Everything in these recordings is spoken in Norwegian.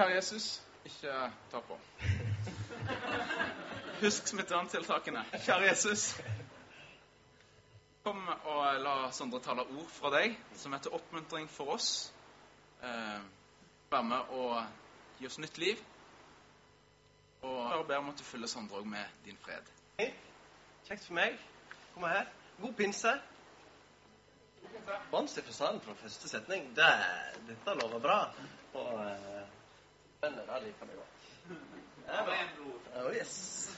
Kjære Jesus, ikke ta på. Husk smitteverntiltakene. Kjære Jesus. Kom og la Sondre tale ord fra deg som er til oppmuntring for oss. Eh, være med og gi oss nytt liv. Og jeg ber om at du fyller Sondre òg med din fred. Kjekt for meg. Kom her. God pinse. Bannstift for salen fra første setning. Det, dette lover bra. Og uh, Bønder, det liker vi godt. en bra. Oh, yes.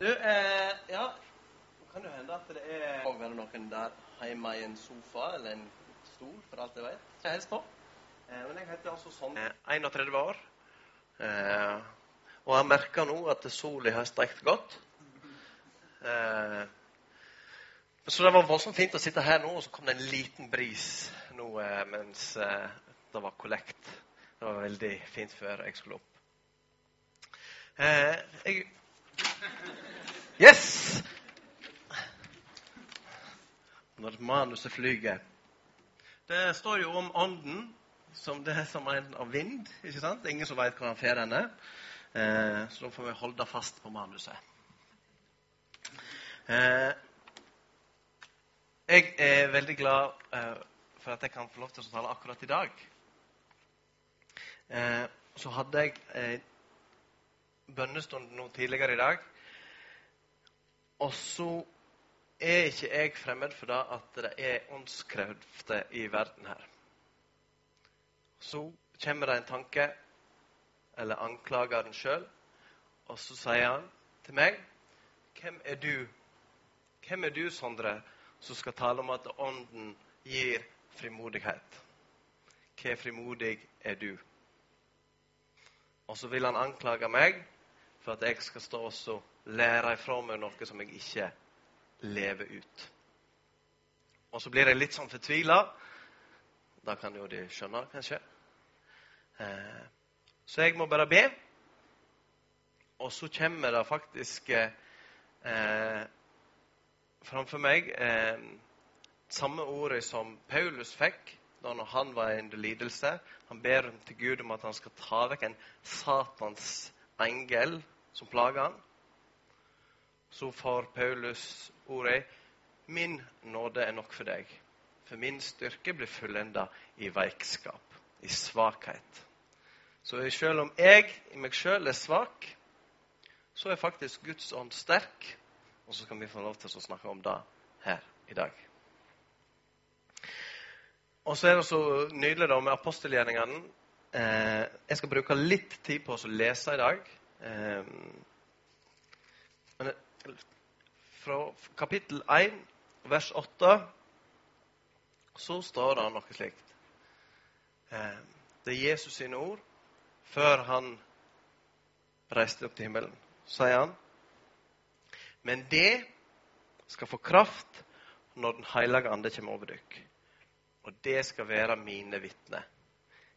Du, eh, ja kan det hende at det er Og være noen der hjemme i en sofa eller en stol, for alt jeg vet. Jeg helst på. Eh, men jeg heter altså sånn eh, 31 år. Eh, og jeg merker nå at sola har stekt godt. Eh, så det var voldsomt fint å sitte her nå, og så kom det en liten bris nå eh, mens eh, det var kollekt. Det var veldig fint før jeg skulle opp. Eh, jeg Yes! Når manuset flyger. Det står jo om Ånden som det er som en av vind. ikke sant? Ingen som veit hvor han fer henne. Eh, så da får vi holde fast på manuset. Eh, jeg er veldig glad eh, for at jeg kan få lov til å tale akkurat i dag. Eh, så hadde jeg eh, bønnestund nå tidligere i dag. Og så er ikke jeg fremmed for det at det er åndskrefter i verden her. Så kommer det en tanke, eller anklager den sjøl, og så sier han til meg Hvem er du? Hvem er du, Sondre, som skal tale om at Ånden gir frimodighet? Hvor frimodig er du? Og så vil han anklage meg for at jeg skal stå og lære ifra meg noe som jeg ikke lever ut. Og så blir jeg litt sånn fortvila. Da kan jo de skjønne, kanskje. Eh, så jeg må bare be. Og så kommer det faktisk eh, framfor meg eh, samme ordet som Paulus fikk når han var under lidelse. Han ber til Gud om at han skal ta vekk en Satans engel som plager han. Så får Paulus ordet Min nåde er nok for deg, for min styrke blir fullenda i veikskap, i svakhet. Så selv om jeg i meg sjøl er svak, så er faktisk Guds ånd sterk. Og så kan vi få lov til å snakke om det her i dag. Og så er det så nydelig da med apostelgjerningene. Eh, jeg skal bruke litt tid på å lese i dag. Eh, men fra kapittel 1, vers 8, så står det noe slikt. Eh, det er Jesus sine ord før han reiste opp til himmelen. Sier han Men det skal få kraft når Den hellige ande kommer over dere og det skal være mine vitner.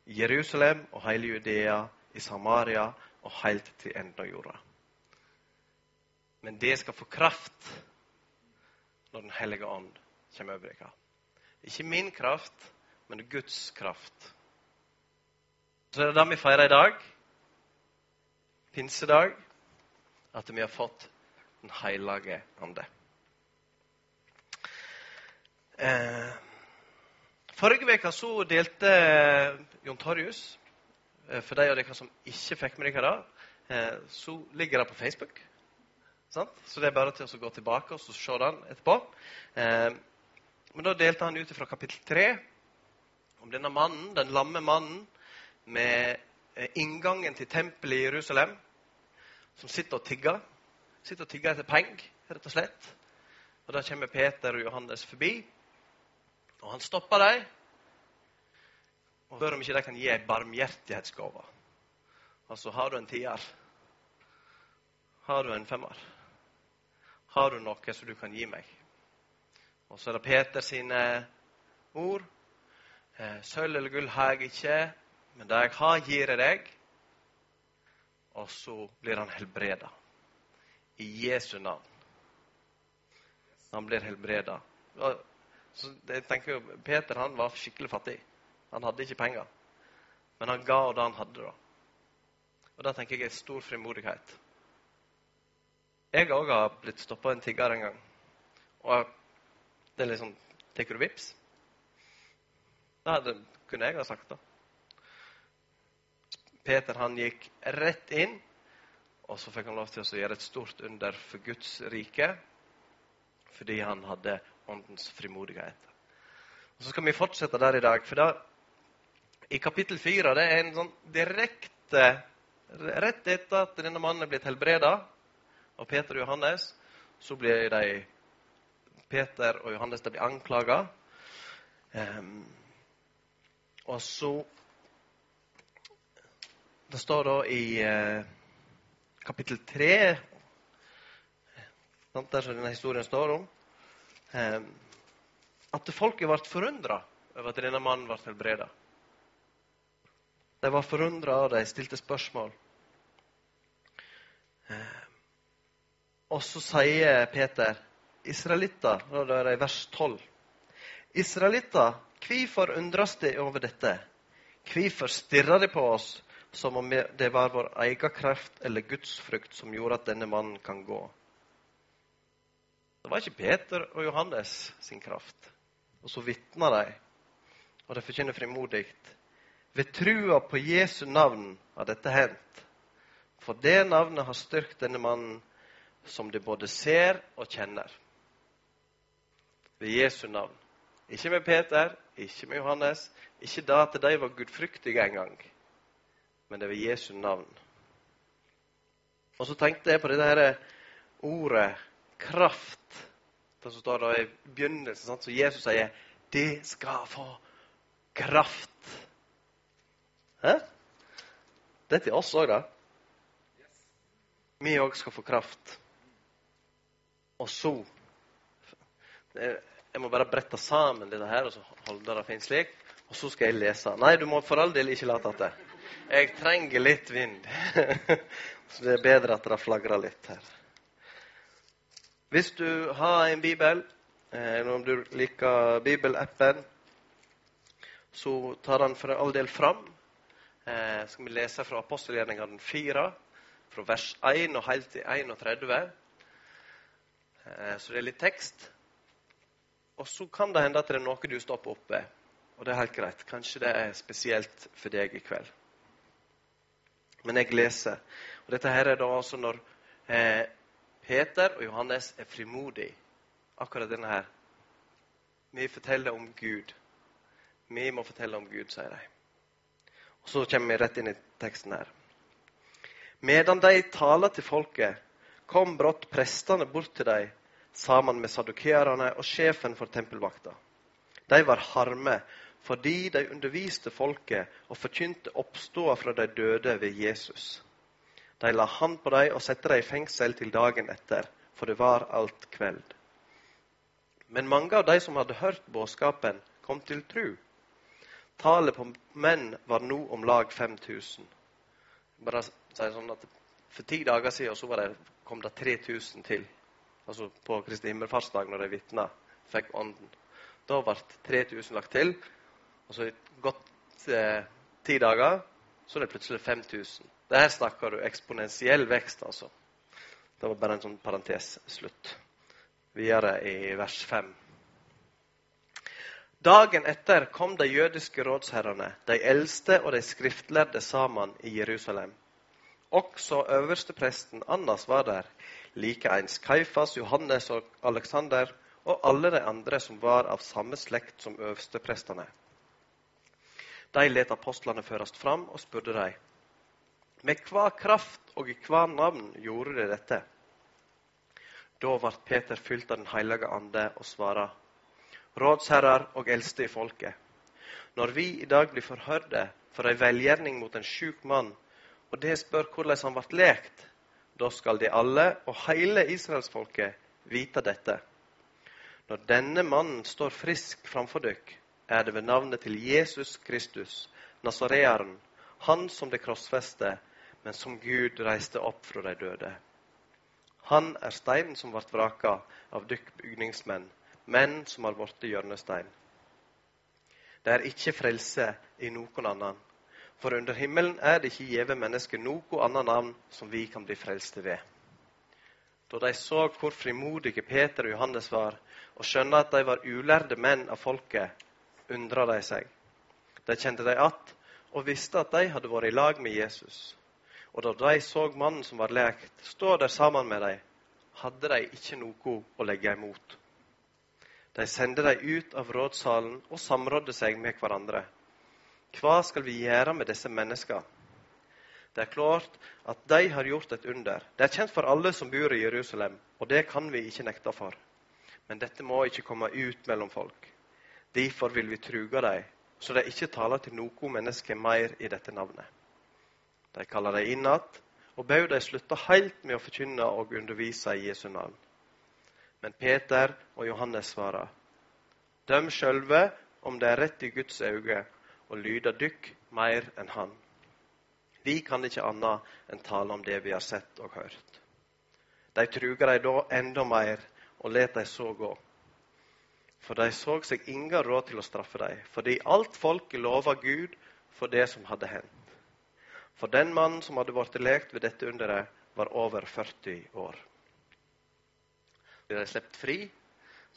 I Jerusalem og hele Judea, i Samaria og helt til enden av jorda. Men det skal få kraft når Den hellige ånd kommer over dere. Ikke min kraft, men Guds kraft. Så er det det vi feirer i dag, pinsedag, at vi har fått Den hellige ande. Eh, Forrige uke så delte eh, Jon Torjus eh, For de av dere som ikke fikk med dere det, eh, så ligger det på Facebook. Sant? Så det er bare til å gå tilbake og se den etterpå. Men da delte han ut fra kapittel 3 om denne mannen, den lamme mannen med inngangen til tempelet i Jerusalem, som sitter og tigger. Sitter og tigger etter penger, rett og slett. Og Da kommer Peter og Johannes forbi. Og han stopper dem og spør om ikke de kan gi ei barmhjertighetsgave. Altså, har du en tier? Har du en femmer? Har du noe som du kan gi meg? Og så er det Peter sine ord. Eh, sølv eller gull har jeg ikke, men det jeg har, gir jeg deg. Og så blir han helbreda. I Jesu navn. Han blir helbreda. Så jeg tenker jo, Peter han var skikkelig fattig. Han hadde ikke penger. Men han ga det han hadde. da. Og det tenker jeg er stor frimodighet. Jeg òg har blitt stoppa en tigger en gang. Og det er liksom Tar du vips? Det hadde, kunne jeg ha sagt, da. Peter han gikk rett inn, og så fikk han lov til å gjøre et stort under for Guds rike fordi han hadde åndens frimodighet. Og Så skal vi fortsette der i dag. for da, I kapittel fire det er en sånn direkte Rett etter at denne mannen er blitt helbreda av Peter og Johannes, så blir de Peter og Johannes de blir anklaga. Um, og så Det står da i uh, kapittel tre der som denne historien står om, at folket ble forundra over at denne mannen ble helbreda. De var forundra, og de stilte spørsmål. Eh, og så sier Peter, israelitter, da er det i vers 12 Israelitter, hvorfor undres de over dette? Hvorfor stirrer de på oss som om det var vår egen kraft eller Guds frykt som gjorde at denne mannen kan gå? Det var ikke Peter og Johannes sin kraft. Og så vitner de, og de forkynner frimodig. Ved trua på Jesu navn har dette hendt. For det navnet har styrkt denne mannen, som de både ser og kjenner. Ved Jesu navn. Ikke med Peter, ikke med Johannes. Ikke da at de var gudfryktige engang, men det var Jesu navn. Og så tenkte jeg på det her ordet kraft. Det som står da i begynnelsen, så Jesus sier 'De skal få kraft'. Hæ? Det er til oss òg, da. Vi òg skal få kraft. Og så Jeg må bare brette sammen dette her og så holde det fint slik. Og så skal jeg lese. Nei, du må for all del ikke late det. Jeg trenger litt vind. så det er bedre at det flagrer litt her. Hvis du har en bibel, eh, eller om du liker bibelappen, så tar den for all del fram eh, skal vi lese fra apostelgjerningene 4, fra vers 1 og helt til 31. Eh, så det er litt tekst. Og så kan det hende at det er noe du stopper opp ved. Og det er helt greit. Kanskje det er spesielt for deg i kveld. Men jeg leser. Og dette her er da altså når eh, Peter og Johannes er frimodige. Akkurat denne her. Vi forteller om Gud. Vi må fortelle om Gud, sier de. Og Så kommer vi rett inn i teksten her. Medan de taler til folket, kom brått prestene bort til dem sammen med sadukeerne og sjefen for tempelvakta. De var harme fordi de underviste folket og forkynte oppståa fra de døde ved Jesus. De la hand på dem og satte dem i fengsel til dagen etter, for det var alt kveld. Men mange av de som hadde hørt budskapen, kom til tru. Tallet på menn var nå om lag 5000. Bare si sånn at For ti dager siden det, kom det 3000 til. Altså på Kristi himmelfartsdag, når de vitna, fikk ånden. Da ble 3000 lagt til. Og så gått eh, ti dager, så er det plutselig 5000. Det snakker du eksponentiell vekst, altså. Det var bare en sånn parentes. Slutt. Videre i vers 5. Dagen etter kom de jødiske rådsherrene, de eldste og de skriftlærde sammen i Jerusalem. Også øverstepresten Annas var der, likeens Kaifas, Johannes og Aleksander og alle de andre som var av samme slekt som øversteprestene. De let apostlene føres fram og spurte dem. Med hva kraft og i hva navn gjorde de dette? Da ble Peter fylt av Den hellige ande og svara, rådsherrer og eldste i folket. Når vi i dag blir forhørte for ei velgjerning mot en sjuk mann, og det spør hvordan han ble lekt, da skal de alle og hele israelsfolket vite dette. Når denne mannen står frisk framfor dere, er det ved navnet til Jesus Kristus, nasareeren, han som det krossfeste, men som Gud reiste opp fra de døde. Han er steinen som ble vraka av dykk bygningsmenn, men som har blitt hjørnestein. Det er ikke frelse i noen annen. For under himmelen er det ikke gjeve mennesket noe annet navn som vi kan bli frelste ved. Da de så hvor frimodige Peter og Johannes var, og skjønna at de var ulærde menn av folket, undra de seg. De kjente de att og visste at de hadde vært i lag med Jesus. Og da de så mannen som var lekt, stå der sammen med dem, hadde de ikke noe å legge imot. De sendte dem ut av rådsalen og samrådde seg med hverandre. Hva skal vi gjøre med disse menneskene? Det er klart at de har gjort et under. Det er kjent for alle som bor i Jerusalem, og det kan vi ikke nekte for. Men dette må ikke komme ut mellom folk. Derfor vil vi truge dem, så de ikke taler til noe menneske mer i dette navnet. De kaller dem inn igjen og bød de slutte helt med å forkynne og undervise i Jesu navn. Men Peter og Johannes svarer, døm sjølve om det er rett i Guds øyne og lyder dykk mer enn Han. Vi kan ikke annet enn tale om det vi har sett og hørt. De truger de da enda mer og let de så gå. For de så seg ingen råd til å straffe dem, fordi alt folket lova Gud for det som hadde hendt. For den mannen som hadde blitt lekt ved dette underet, var over 40 år. Blir de sluppet fri,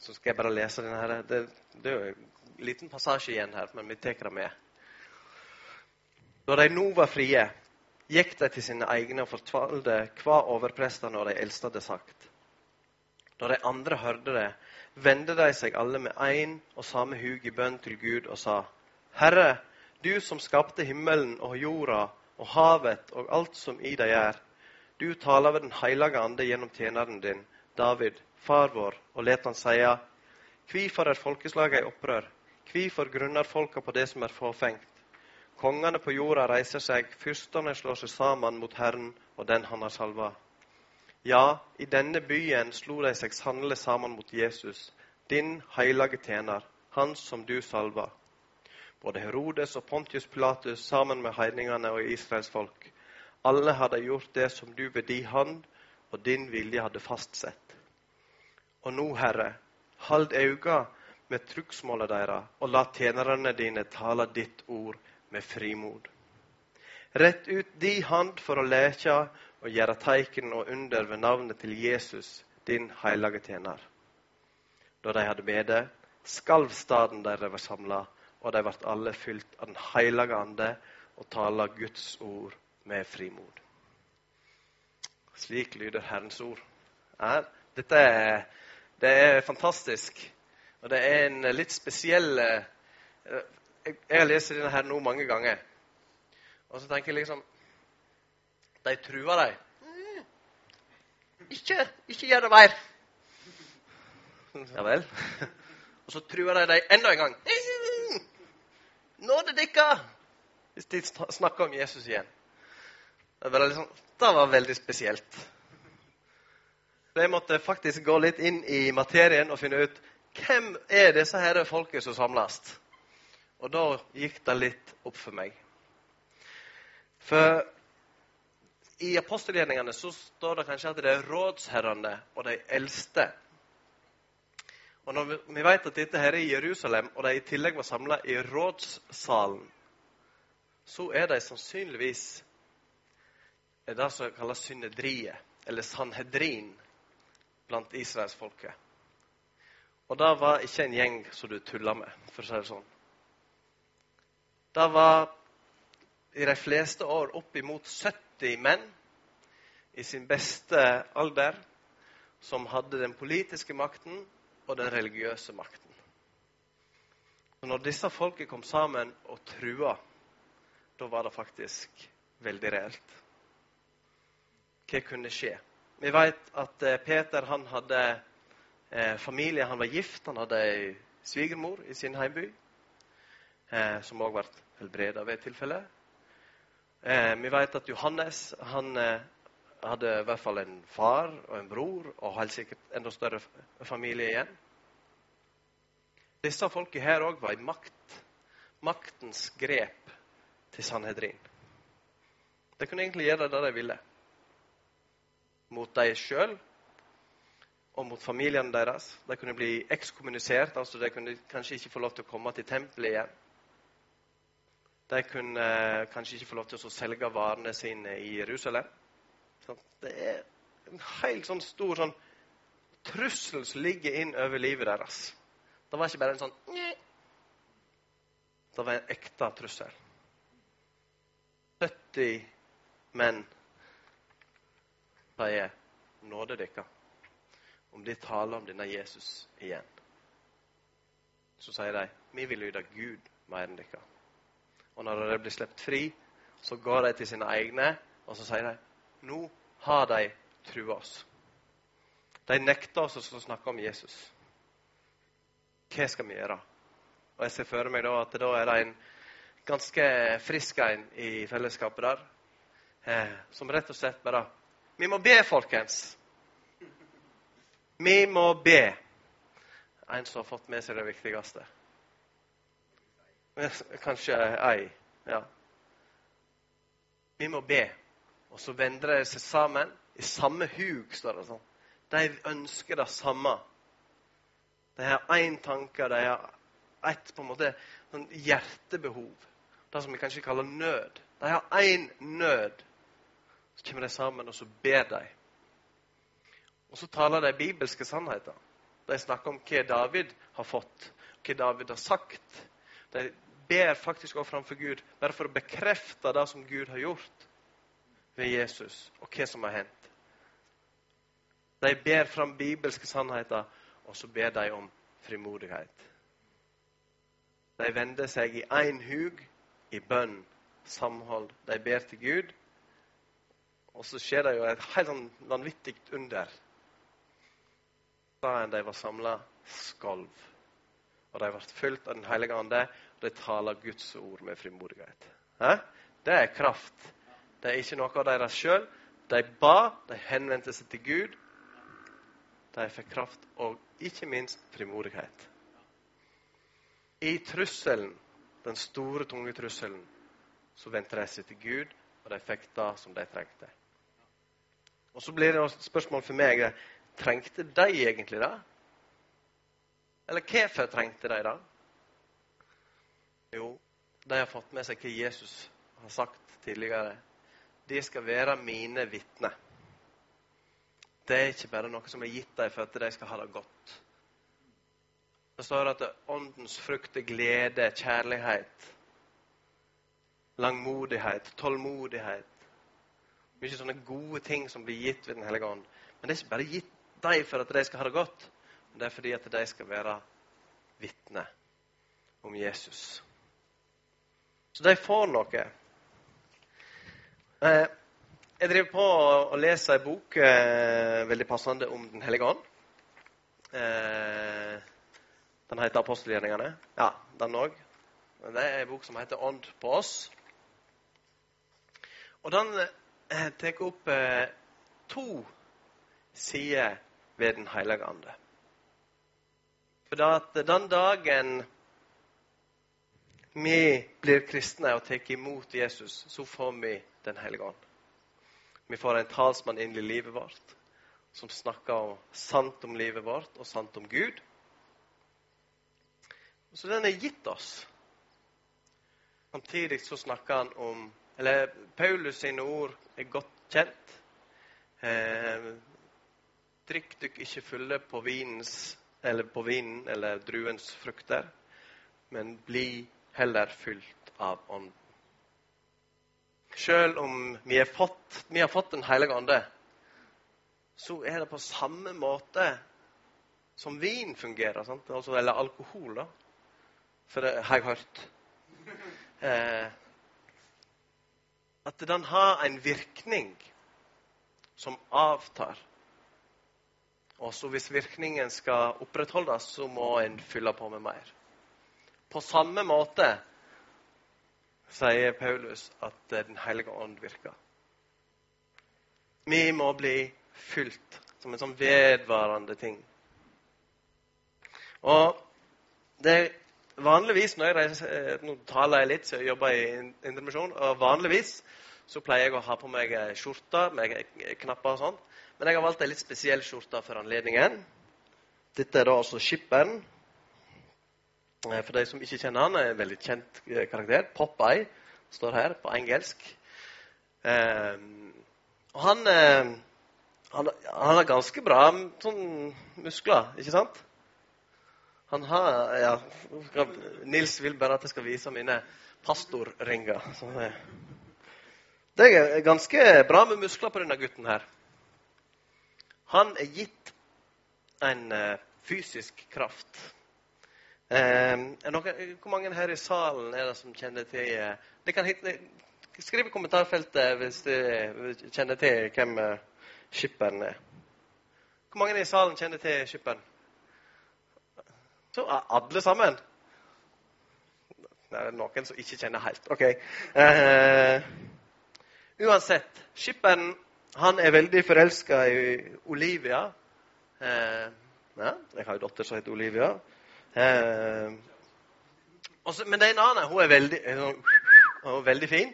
så skal jeg bare lese denne. Her. Det, det er en liten passasje igjen her, men vi tar det med. Da de nå var frie, gikk de til sine egne og fortalte hva overprestene og de eldste hadde sagt. Da de andre hørte det, vendte de seg alle med én og samme hug i bønn til Gud og sa:" Herre, du som skapte himmelen og jorda og havet og alt som i deg er. Du taler ved Den hellige ande gjennom tjeneren din, David, far vår, og let han seie:" Hvorfor er folkeslaget i opprør? Hvorfor grunner folka på det som er fåfengt? Kongene på jorda reiser seg, fyrstene slår seg sammen mot Herren og den han har salva. Ja, i denne byen slo de seg sannelig sammen mot Jesus, din hellige tjener, han som du salva. Både Herodes og Pontius Pilatus sammen med heidningene og Israels folk. Alle hadde gjort det som du ved din hand og din vilje hadde fastsett. Og nå, Herre, hold øynene med trugsmålet deres, og la tjenerne dine tale ditt ord med frimod. Rett ut di hand for å leke og gjøre teiken og under ved navnet til Jesus, din hellige tjener. Da de hadde bedt, skalv staden der de var samla, og de ble alle fylt av Den hellige ande og tala Guds ord med frimod. Slik lyder Herrens ord. Ja, dette er, det er fantastisk. Og det er en litt spesiell Jeg, jeg har lest denne her nå mange ganger. Og så tenker jeg liksom De truer. Mm, ikke, ikke gjør det mer. Ja vel. Og så truer de deg enda en gang. Nå det dere! Hvis de snakker om Jesus igjen. Det var, liksom, det var veldig spesielt. Jeg måtte faktisk gå litt inn i materien og finne ut hvem er disse her folket som samles. Og da gikk det litt opp for meg. For i apostelgjerningene så står det kanskje at det er rådsherrene og de eldste. Og når vi vet at dette her er i Jerusalem, og de i tillegg var samla i rådssalen, så er de sannsynligvis det som kalles synedriet, eller sanhedrin, blant israelsfolket. Og det var ikke en gjeng som du tulla med, for å si det sånn. Det var i de fleste år opp imot 70 menn i sin beste alder som hadde den politiske makten og den religiøse makten. Og når disse folket kom sammen og trua, da var det faktisk veldig reelt. Hva kunne skje? Vi vet at eh, Peter han hadde eh, familie. Han var gift, han hadde ei svigermor i sin heimby, eh, som òg ble helbreda ved et tilfelle. Eh, vi vet at Johannes han eh, hadde i hvert fall en far og en bror, og helt sikkert enda større familie igjen. Disse folka her òg var i makt. Maktens grep til Sanhedrin. De kunne egentlig gjøre det de ville. Mot dem sjøl og mot familiene deres. De kunne bli ekskommunisert, altså de kunne kanskje ikke få lov til å komme til tempelet igjen. De kunne eh, kanskje ikke få lov til å selge varene sine i Jerusalem. Så det er en helt sånn stor sånn trussel som ligger inn over livet deres. Det var ikke bare en sånn «Nye». Det var en ekte trussel. 70 menn sier nåde dere om de taler om denne Jesus igjen. Så sier de vi vil lyde Gud mer enn dere. Og når de blir sluppet fri, så går de til sine egne og så sier de nå har de trua oss. De nekter oss å snakke om Jesus. Hva skal vi gjøre? Og Jeg ser for meg da at da er det en ganske frisk en i fellesskapet der, eh, som rett og slett bare Vi må be, folkens. Vi må be. En som har fått med seg det viktigste. Kanskje ei. Ja. Vi må be. Og så vender de seg sammen i samme hug, står det sånn. De ønsker det samme. De har én tanke, de har ett på en måte sånn hjertebehov. Det som vi kanskje kaller nød. De har én nød. Så kommer de sammen, og så ber de. Og så taler de bibelske sannheter. De snakker om hva David har fått, hva David har sagt. De ber faktisk også framfor Gud bare for å bekrefte det som Gud har gjort ved Jesus, og hva som har hendt. De ber fram bibelske sannheter, og så ber de om frimodighet. De vender seg i én hug, i bønn, samhold. De ber til Gud. Og så skjer det jo et helt sånn vanvittig under enn de var samla, skalv. Og de ble fylt av Den hellige ande, og de taler Guds ord med frimodighet. Hæ? Det er kraft. Det er ikke noe av deres sjøl. De ba, de henvendte seg til Gud. De fikk kraft og ikke minst frimodighet. I trusselen, den store, tunge trusselen, så vendte de seg til Gud, og de fikk det som de trengte. Og Så blir det et spørsmål for meg Trengte de egentlig det? Eller hvorfor trengte de det? Jo, de har fått med seg hva Jesus har sagt tidligere. De skal være mine vitner. Det er ikke bare noe som er gitt dem for at de skal ha det godt. Det står at åndens frukt er glede, kjærlighet, langmodighet, tålmodighet. Mye sånne gode ting som blir gitt ved Den hellige ånd. Men det er ikke bare gitt dem for at de skal ha det godt, det er fordi at de skal være vitner om Jesus. Så de får noe. Eh, jeg driver på å lese ei bok eh, veldig passende om Den hellige ånd. Eh, den heter 'Apostelgjerningene'. Ja, den òg. Det er ei bok som heter 'Ånd på oss'. Og den tar opp to sider ved Den hellige ande. For at den dagen vi blir kristne og tar imot Jesus, så får vi Den hellige ånd. Vi får en talsmann inn i livet vårt som snakker sant om livet vårt og sant om Gud. Så den er gitt oss. Samtidig så snakker han om Eller Paulus sine ord er godt kjent. Eh, Drikk dykk ikke fulle på, vinens, eller på vinen eller druens frukter, men bli heller fylt av Ånden. Sjøl om vi, fått, vi, har fått Den hellige ande, så er det på samme måte som vin fungerer. Altså, eller alkohol, da. For det har jeg hørt. Eh, at den har en virkning som avtar. Og så hvis virkningen skal opprettholdes, så må en fylle på med mer. På samme måte sier Paulus at Den hellige ånd virker. Vi må bli fylt som en sånn vedvarende ting. Og det er vanligvis når jeg reiser, eh, Nå taler jeg litt, så jeg jobber i indremisjon. Og vanligvis så pleier jeg å ha på meg skjorte med knapper og sånn. Men jeg har valgt ei litt spesiell skjorte for anledningen. Dette er da altså skipperen. Eh, for de som ikke kjenner han, er en veldig kjent eh, karakter. Popeye står her på engelsk. Eh, og han, eh, han, han har ganske bra sånn, muskler, ikke sant? Han har ja, Nils vil bare at jeg skal vise mine pastorringer. Det er ganske bra med muskler på denne gutten her. Han er gitt en uh, fysisk kraft. Uh, noen, hvor mange her i salen er det som kjenner til det kan Skriv i kommentarfeltet hvis du kjenner til hvem uh, skipperen er. Hvor mange i salen kjenner til skipperen? Så alle sammen? Det er noen som ikke kjenner helt. OK. Uh, uansett. Skipperen han er veldig forelska i Olivia. Eh, ja, jeg har jo datter som heter Olivia. Eh, også, men det er en annen. Hun er veldig, hun er veldig fin.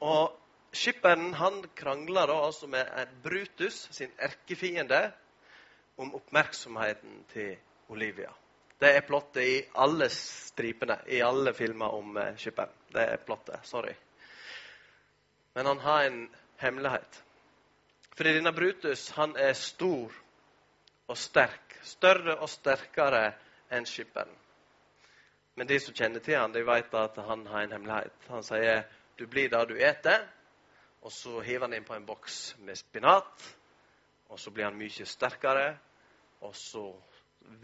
og skipperen han krangler da altså med Brutus, sin erkefiende, om oppmerksomheten til Olivia. Det er plottet i alle stripene, i alle filmer om uh, skipperen. Det er plottet. Sorry. Men han har en hemmelighet. Fordi denne Brutus han er stor og sterk. Større og sterkere enn skipperen. Men de som kjenner til han, de vet at han har en hemmelighet. Han sier du blir det du eter. Og så hiver han inn på en boks med spinat. Og så blir han mye sterkere. Og så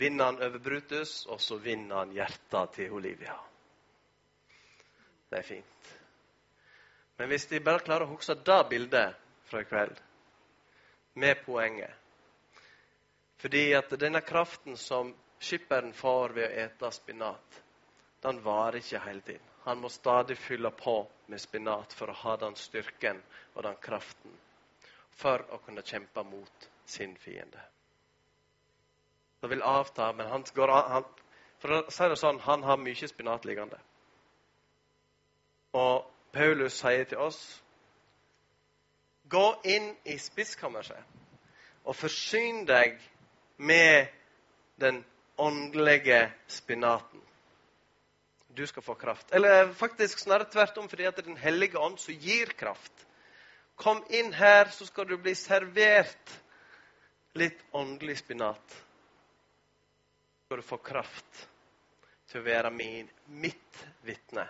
vinner han over Brutus, og så vinner han hjertet til Olivia. Det er fint. Men hvis de bare klarer å huske det bildet fra i kveld, med poenget Fordi at denne kraften som skipperen får ved å ete spinat, den varer ikke hele tiden. Han må stadig fylle på med spinat for å ha den styrken og den kraften for å kunne kjempe mot sin fiende. Det vil avta, men han går han, For å si det sånn, han har mye spinat liggende. Og Paulus sier til oss Gå inn i spiskammerset og forsyn deg med den åndelige spinaten. Du skal få kraft. Eller faktisk snarere tvert om, fordi det er Den hellige ånd som gir kraft. Kom inn her, så skal du bli servert litt åndelig spinat Så skal du få kraft til å være min, mitt vitne.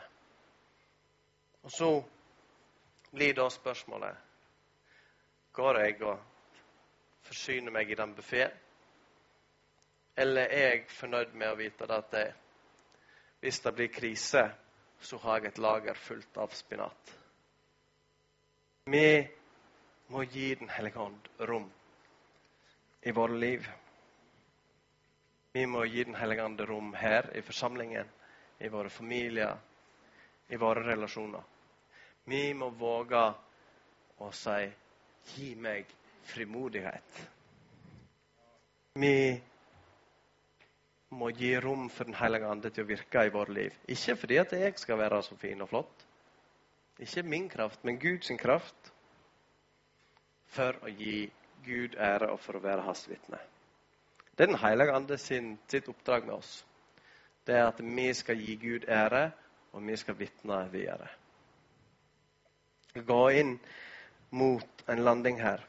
Og så blir da spørsmålet Går jeg og forsyner meg i den buffeen? Eller er jeg fornøyd med å vite at det, hvis det blir krise, så har jeg et lager fullt av spinat? Vi må gi Den hellige ånd rom i våre liv. Vi må gi Den hellige ånd rom her i forsamlingen, i våre familier, i våre relasjoner. Vi må våge å si 'gi meg frimodighet'. Vi må gi rom for Den hellige ande til å virke i vårt liv. Ikke fordi at jeg skal være så fin og flott. Ikke min kraft, men Guds kraft. For å gi Gud ære og for å være hans vitne. Det er Den hellige ande sin, sitt oppdrag med oss. Det er at vi skal gi Gud ære, og vi skal vitne videre. Gå inn mot en landing her.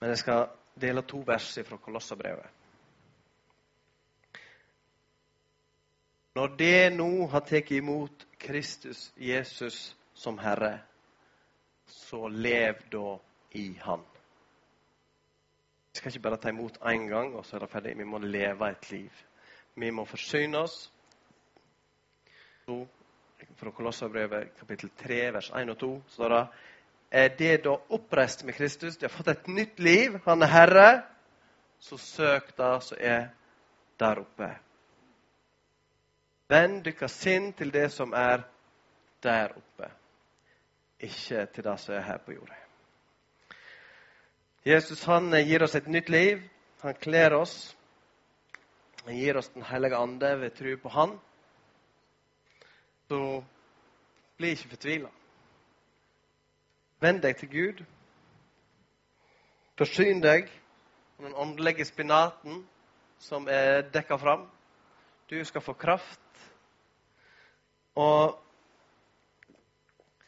Men jeg skal dele to vers fra Kolossabrevet. Når det nå har tatt imot Kristus Jesus som Herre, så lev da i Han. Vi skal ikke bare ta imot én gang, og så er det ferdig. Vi må leve et liv. Vi må forsyne oss. Så, fra Kolosserbrevet kapittel 3, vers 1 og 2 står det Er det da oppreist med Kristus? De har fått et nytt liv. Han er Herre. Så søk det som er der oppe. Vend deres sinn til det som er der oppe, ikke til det som er her på jorda. Jesus han gir oss et nytt liv. Han kler oss. Han gir oss Den hellige ande ved tro på Han. Så bli ikke fortvila. Vend deg til Gud. Forsyn deg av den åndelige spinaten som er dekka fram. Du skal få kraft. Og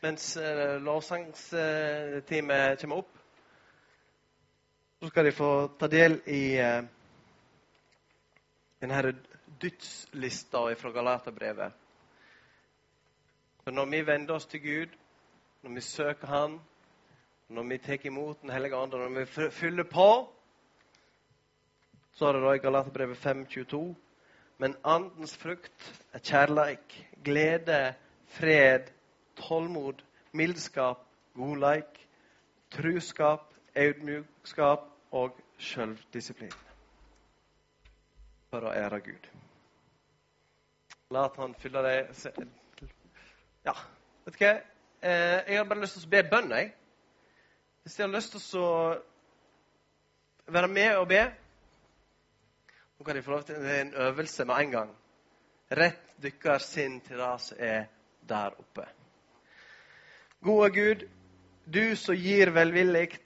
mens eh, lovsangsteamet kommer opp, så skal de få ta del i eh, denne dødslista fra Galaterbrevet. For når vi vender oss til Gud, når vi søker Han, når vi tar imot Den hellige ånd, når vi fyller på, så er det da i Galaterbrevet 5,22 Men andens frukt er kjærleik, glede, fred, tålmod, mildskap, godleik, truskap, audmjukskap og sjølvdisiplin. For å ære Gud. La at han fylle deg Ja, vet du hva? Eh, jeg har bare lyst til å be bønn, jeg. Hvis jeg har lyst til å være med og be Nå kan de få lov til en øvelse med en gang. Rett dykker sinn til det som er der oppe. Gode Gud, du som gir velvillig,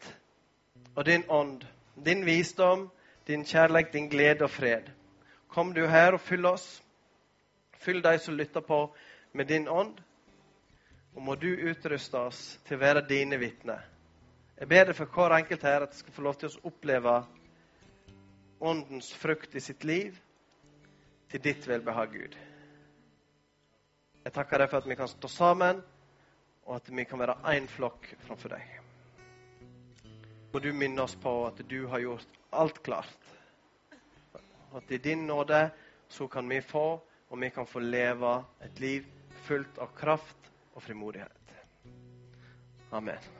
og din ånd, din visdom, din kjærlighet, din glede og fred. Kom du her og fyll oss. Fyll de som lytter på, med din ånd. Og må du utruste oss til å være dine vitner. Jeg ber deg for hver enkelt her at skal få lov til å oppleve åndens frukt i sitt liv til ditt velbehag, Gud. Jeg takker deg for at vi kan stå sammen, og at vi kan være én flokk framfor deg. Må du minne oss på at du har gjort alt klart. At i din nåde så kan vi få, og vi kan få leve et liv fullt av kraft og frimodighet. Amen.